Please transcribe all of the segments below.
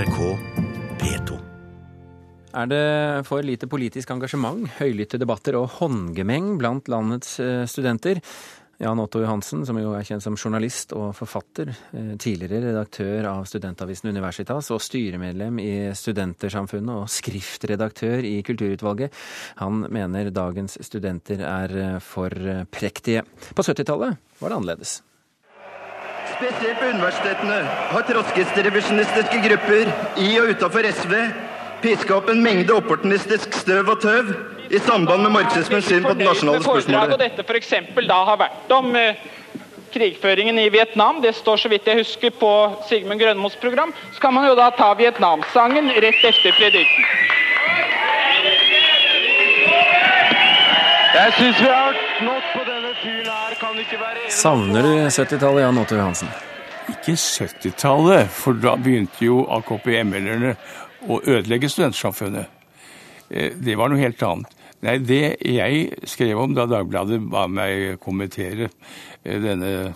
NRK P2. Er det for lite politisk engasjement, høylytte debatter og håndgemeng blant landets eh, studenter? Jan Otto Johansen, som jo er kjent som journalist og forfatter, eh, tidligere redaktør av studentavisen Universitas og styremedlem i Studentersamfunnet og skriftredaktør i Kulturutvalget, han mener dagens studenter er eh, for prektige. På 70-tallet var det annerledes. Spesielt på universitetene har trotskister revisjonistiske grupper i og utafor SV piska opp en mengde opportunistisk støv og tøv i samband med marxismens syn på det nasjonale og spørsmålet. dette for da har vært om eh, krigføringen i Vietnam, det står så vidt jeg husker på Sigmund Grønmos program, så kan man jo da ta Vietnamsangen rett etter prediken. Jeg syns vi har hørt nok Savner du 70-tallet, Jan Otto Johansen? Ikke 70-tallet, for da begynte jo AKP-ML-erne å ødelegge studentsamfunnet. Eh, Det var noe helt annet. Nei, Det jeg skrev om da Dagbladet ba meg kommentere eh, denne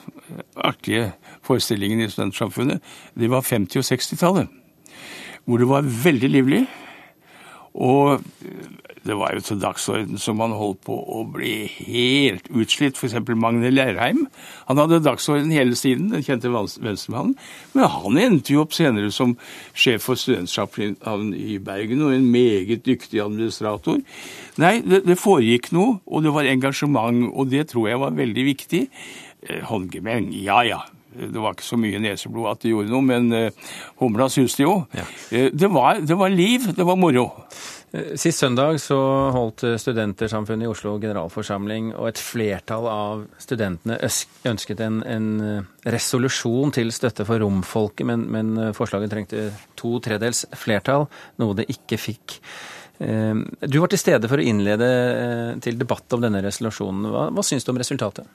artige forestillingen i studentsamfunnet, det var 50- og 60-tallet. Hvor det var veldig livlig. Og det var jo til dagsorden som man holdt på å bli helt utslitt. F.eks. Magne Lerheim. Han hadde dagsorden hele tiden, den kjente venstremannen. Men han endte jo opp senere som sjef for studentsamfunnet i Bergen, og en meget dyktig administrator. Nei, det, det foregikk noe, og det var engasjement, og det tror jeg var veldig viktig. Eh, Håndgemeng, ja ja. Det var ikke så mye neseblod at det gjorde noe, men eh, humla suste jo. Ja. Eh, Det, var, det var liv, det var moro. Eh, Sist søndag så holdt Studentersamfunnet i Oslo generalforsamling, og et flertall av studentene ønsket en, en resolusjon til støtte for romfolket, men, men forslaget trengte to tredels flertall, noe det ikke fikk. Du var til stede for å innlede til debatt om denne resolusjonen. Hva, hva syns du om resultatet?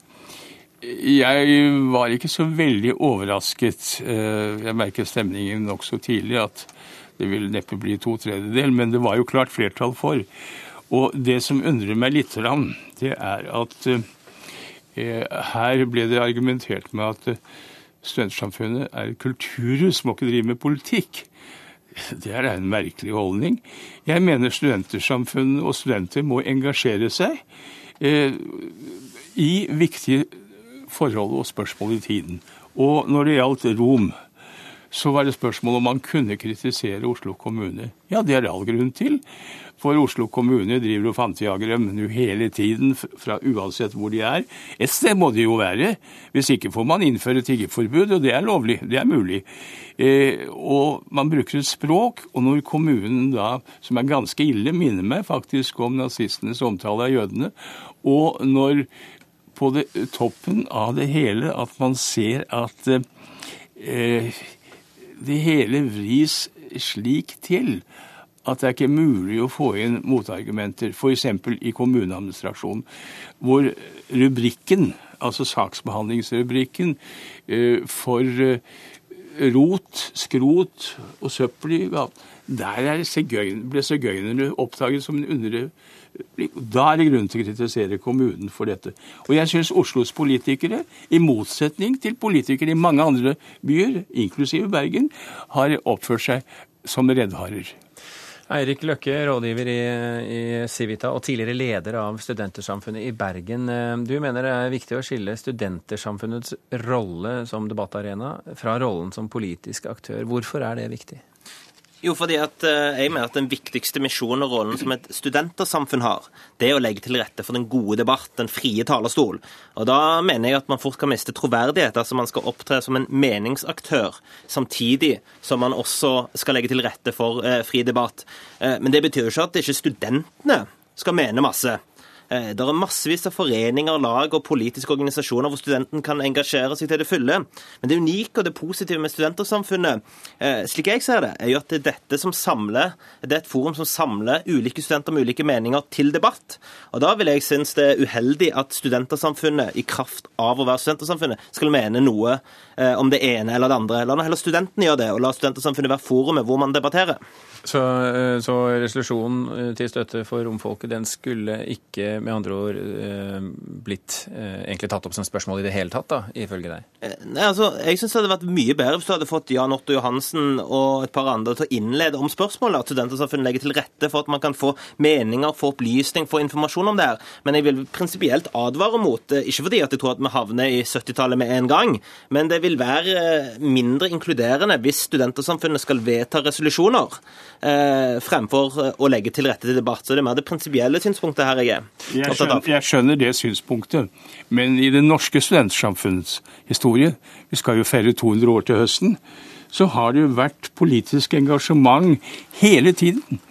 Jeg var ikke så veldig overrasket. Eh, Jeg merket stemningen nokså tidlig at det vil neppe bli to tredjedel, men det var jo klart flertall for. Og det som undrer meg litt, det er at eh, her ble det argumentert med at eh, studentsamfunnet er et kulturhus, må ikke drive med politikk. Det er en merkelig holdning. Jeg mener studentersamfunnet og studenter må engasjere seg i viktige forhold og spørsmål i tiden. Og når det gjaldt Rom, så var det spørsmål om man kunne kritisere Oslo kommune. Ja, det er det all grunn til. For Oslo kommune driver og fantejager dem nå hele tiden, fra uansett hvor de er. Et sted må de jo være. Hvis ikke får man innføre tiggeforbud, og det er lovlig. Det er mulig. Eh, og man bruker et språk, og når kommunen da, som er ganske ille, minner meg faktisk om nazistenes omtale av jødene, og når på det, toppen av det hele at man ser at eh, det hele vris slik til at det er ikke mulig å få inn motargumenter, f.eks. i kommuneadministrasjonen, hvor rubrikken, altså saksbehandlingsrubrikken eh, for eh, rot, skrot og søppel i gaten, der er sigøyn- ble sigøynerne oppdaget som en under... Da er det grunn til å kritisere kommunen for dette. Og jeg syns Oslos politikere, i motsetning til politikere i mange andre byer, inklusive Bergen, har oppført seg som reddharer. Eirik Løkke, rådgiver i, i Civita og tidligere leder av Studentersamfunnet i Bergen. Eh, Du mener det er viktig å skille Studentersamfunnets rolle som debattarena fra rollen som politisk aktør. Hvorfor er det viktig? Jo, fordi at eh, jeg mener at den viktigste misjonen og rollen som et studentersamfunn har, det er å legge til rette for den gode debatt, den frie talerstol. Og da mener jeg at man fort kan miste troverdighet. Altså man skal opptre som en meningsaktør, samtidig som man også skal legge til rette for eh, fri debatt. Eh, men det betyr jo ikke at ikke studentene skal mene masse. Eh, Det er massevis av foreninger, lag og politiske organisasjoner hvor studenten kan engasjere seg til det fulle. Men det unike og det positive med studentersamfunnet, eh, slik jeg ser det, er jo at det er dette som samler, det er et forum som samler ulike studenter med ulike meninger til debatt. Og da vil jeg synes det er uheldig at studentersamfunnet, i kraft av å være studentersamfunnet, skal mene noe eh, om det ene eller det andre. La nå heller studentene gjøre det, og la studentersamfunnet være forumet hvor man debatterer. Så, så resolusjonen til støtte for romfolket den skulle ikke med andre ord eh, blitt eh, egentlig tatt opp som spørsmål i det hele tatt, da, ifølge deg? Eh, nei, altså, Jeg syns det hadde vært mye bedre hvis du hadde fått Jan Otto Johansen og et par andre til å innlede om spørsmålet. At Studentersamfunnet legger til rette for at man kan få meninger, få opplysning, få informasjon om det her. Men jeg vil prinsipielt advare mot ikke fordi at jeg tror at vi havner i 70-tallet med en gang, men det vil være mindre inkluderende hvis Studentersamfunnet skal vedta resolusjoner eh, fremfor å legge til rette til debatt. Så det er mer det prinsipielle synspunktet her jeg er. Jeg skjønner, jeg skjønner det synspunktet, men i det norske studentsamfunnets historie, vi skal jo feire 200 år til høsten, så har det jo vært politisk engasjement hele tiden.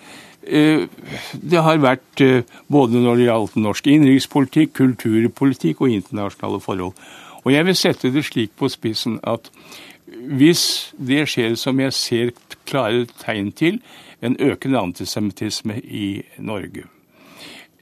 Eh, det har vært eh, både når det gjaldt norsk innenrikspolitikk, kulturpolitikk og internasjonale forhold. Og jeg vil sette det slik på spissen at hvis det skjer som jeg ser klare tegn til, en økende antisemittisme i Norge,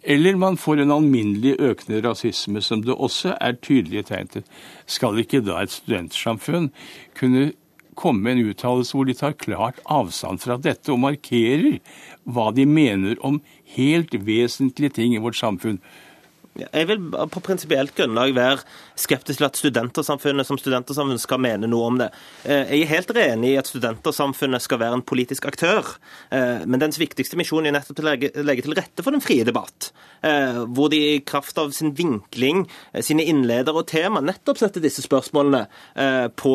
eller man får en alminnelig økende rasisme, som det også er tydelige tegn til, skal ikke da et studentsamfunn kunne komme med en uttalelse hvor de tar klart avstand fra dette og markerer hva de mener om helt vesentlige ting i vårt samfunn? Jeg vil på prinsipielt grunnlag være skeptisk til at studentersamfunnet som studentersamfunn skal mene noe om det. Eh, jeg er helt enig i at studentersamfunnet skal være en politisk aktør, eh, men dens viktigste misjon er nettopp å legge, til rette for den frie debatt. Eh, hvor de i kraft av sin vinkling, sine innledere og tema nettopp setter disse spørsmålene på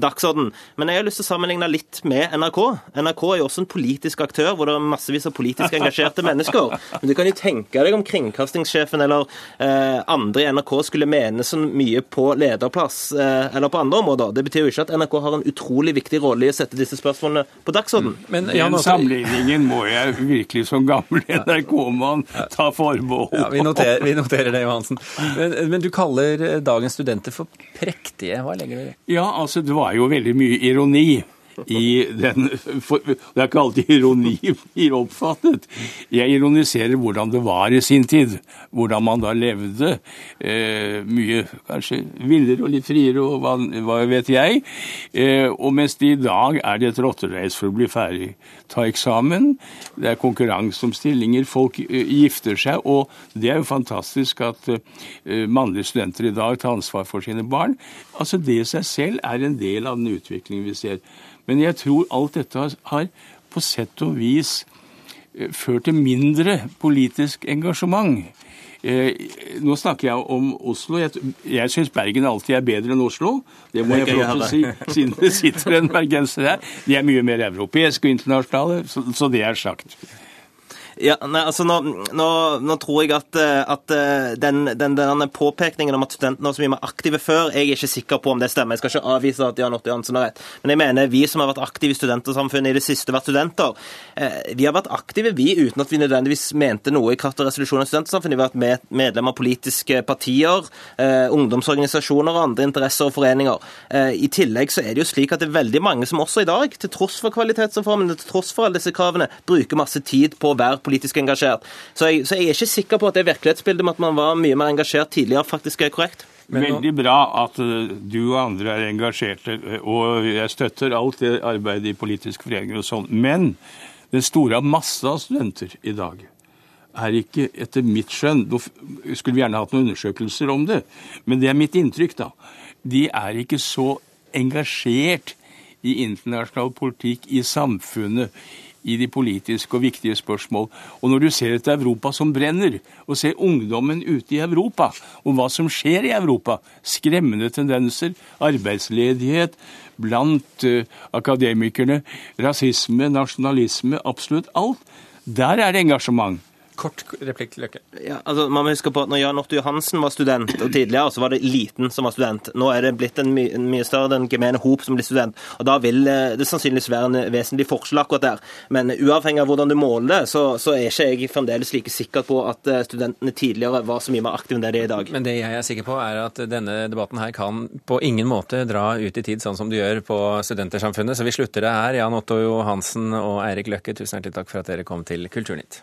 dagsorden. Men jeg har lyst til å sammenligne litt med NRK. NRK er jo også en politisk aktør hvor det er massevis av politisk engasjerte mennesker. Men du kan jo tenke deg om kringkastingssjefen eller andre i NRK skulle mene så mye på lederplass eh, eller på andre områder. Det betyr jo ikke at NRK har en utrolig viktig rolle i å sette disse spørsmålene på dagsorden. Men Men, Den sammenligningen må jeg virkelig som gammel NRK-mann ta forbehold ja, vi, noterer, vi noterer det, Johansen. Men, men, du kaller dagens studenter for prektige. Hva legger du i det? Ja, altså det var jo veldig mye ironi i den for, Det er ikke alltid ironi blir oppfattet. Jeg ironiserer hvordan det var i sin tid. Hvordan man da levde. Eh, mye kanskje villere og litt friere og hva, hva vet jeg. Eh, og mens det i dag er det et rotterace for å bli ferdig. Ta eksamen. Det er konkurranse om stillinger. Folk eh, gifter seg. Og det er jo fantastisk at eh, mannlige studenter i dag tar ansvar for sine barn. Altså Det i seg selv er en del av den utviklingen vi ser. Men jeg tror alt dette har på sett og vis eh, ført til mindre politisk engasjement. Eh, nå snakker jeg om Oslo. Jeg, jeg syns Bergen alltid er bedre enn Oslo. Det må jeg få lov til å si, siden det sitter en bergenser her. De er mye mer europeiske og internasjonale, så, så det er sagt. Ja, nei, altså nå, nå, nå, tror jeg at, eh, at eh, den, den, den, påpekningen om at studentene var så mye mer aktive før, jeg er ikke sikker på om det stemmer. Jeg skal ikke avvise at Jan Otto Jansen har rett. Men jeg mener vi som har vært aktive i studentersamfunnet i det siste, vært studenter, eh, vi har vært aktive, vi, uten at vi nødvendigvis mente noe i kraft av resolusjonen av studentersamfunnet. Vi har vært med, medlem av politiske partier, ungdomsorganisasjoner og andre interesser og foreninger. I tillegg så er det jo slik at det er veldig mange som også i dag, til tross for kvalitetsreformen, til tross for alle disse kravene, bruker masse tid på å være politisk engasjert. Så jeg, så jeg er ikke sikker på at det virkelighetsbildet med at man var mye mer engasjert tidligere, faktisk er korrekt. Veldig bra at eh, du og andre er engasjerte, eh, og jeg støtter alt det arbeidet i politiske foreninger og sånn. Men den store masse av studenter i dag er ikke, etter mitt skjønn Nå skulle vi gjerne hatt noen undersøkelser om det, men det er mitt inntrykk, da. De er ikke så engasjert i internasjonal politikk, i samfunnet, i de politiske og viktige spørsmål. Og når du ser et Europa som brenner, og ser ungdommen ute i Europa, og hva som skjer i Europa, skremmende tendenser, arbeidsledighet blant uh, akademikerne, rasisme, nasjonalisme, absolutt alt, der er det engasjement. Kort replikk, Løkke. Ja, altså, man må huske på at når Jan Otto Johansen var student, og tidligere så var det liten som var student. Nå er det blitt en, my en mye større den gemene hop som blir student. og Da vil eh, det sannsynligvis være en vesentlig forskjell akkurat der. Men uavhengig av hvordan du måler det, så, så er ikke jeg fremdeles like sikker på at eh, studentene tidligere var så mye mer aktive enn det de er i dag. Men det jeg er sikker på, er at denne debatten her kan på ingen måte dra ut i tid, sånn som du gjør på Studentersamfunnet. Så vi slutter det her. Jan Otto Johansen og Eirik Løkke, tusen hjertelig takk for at dere kom til Kulturnytt.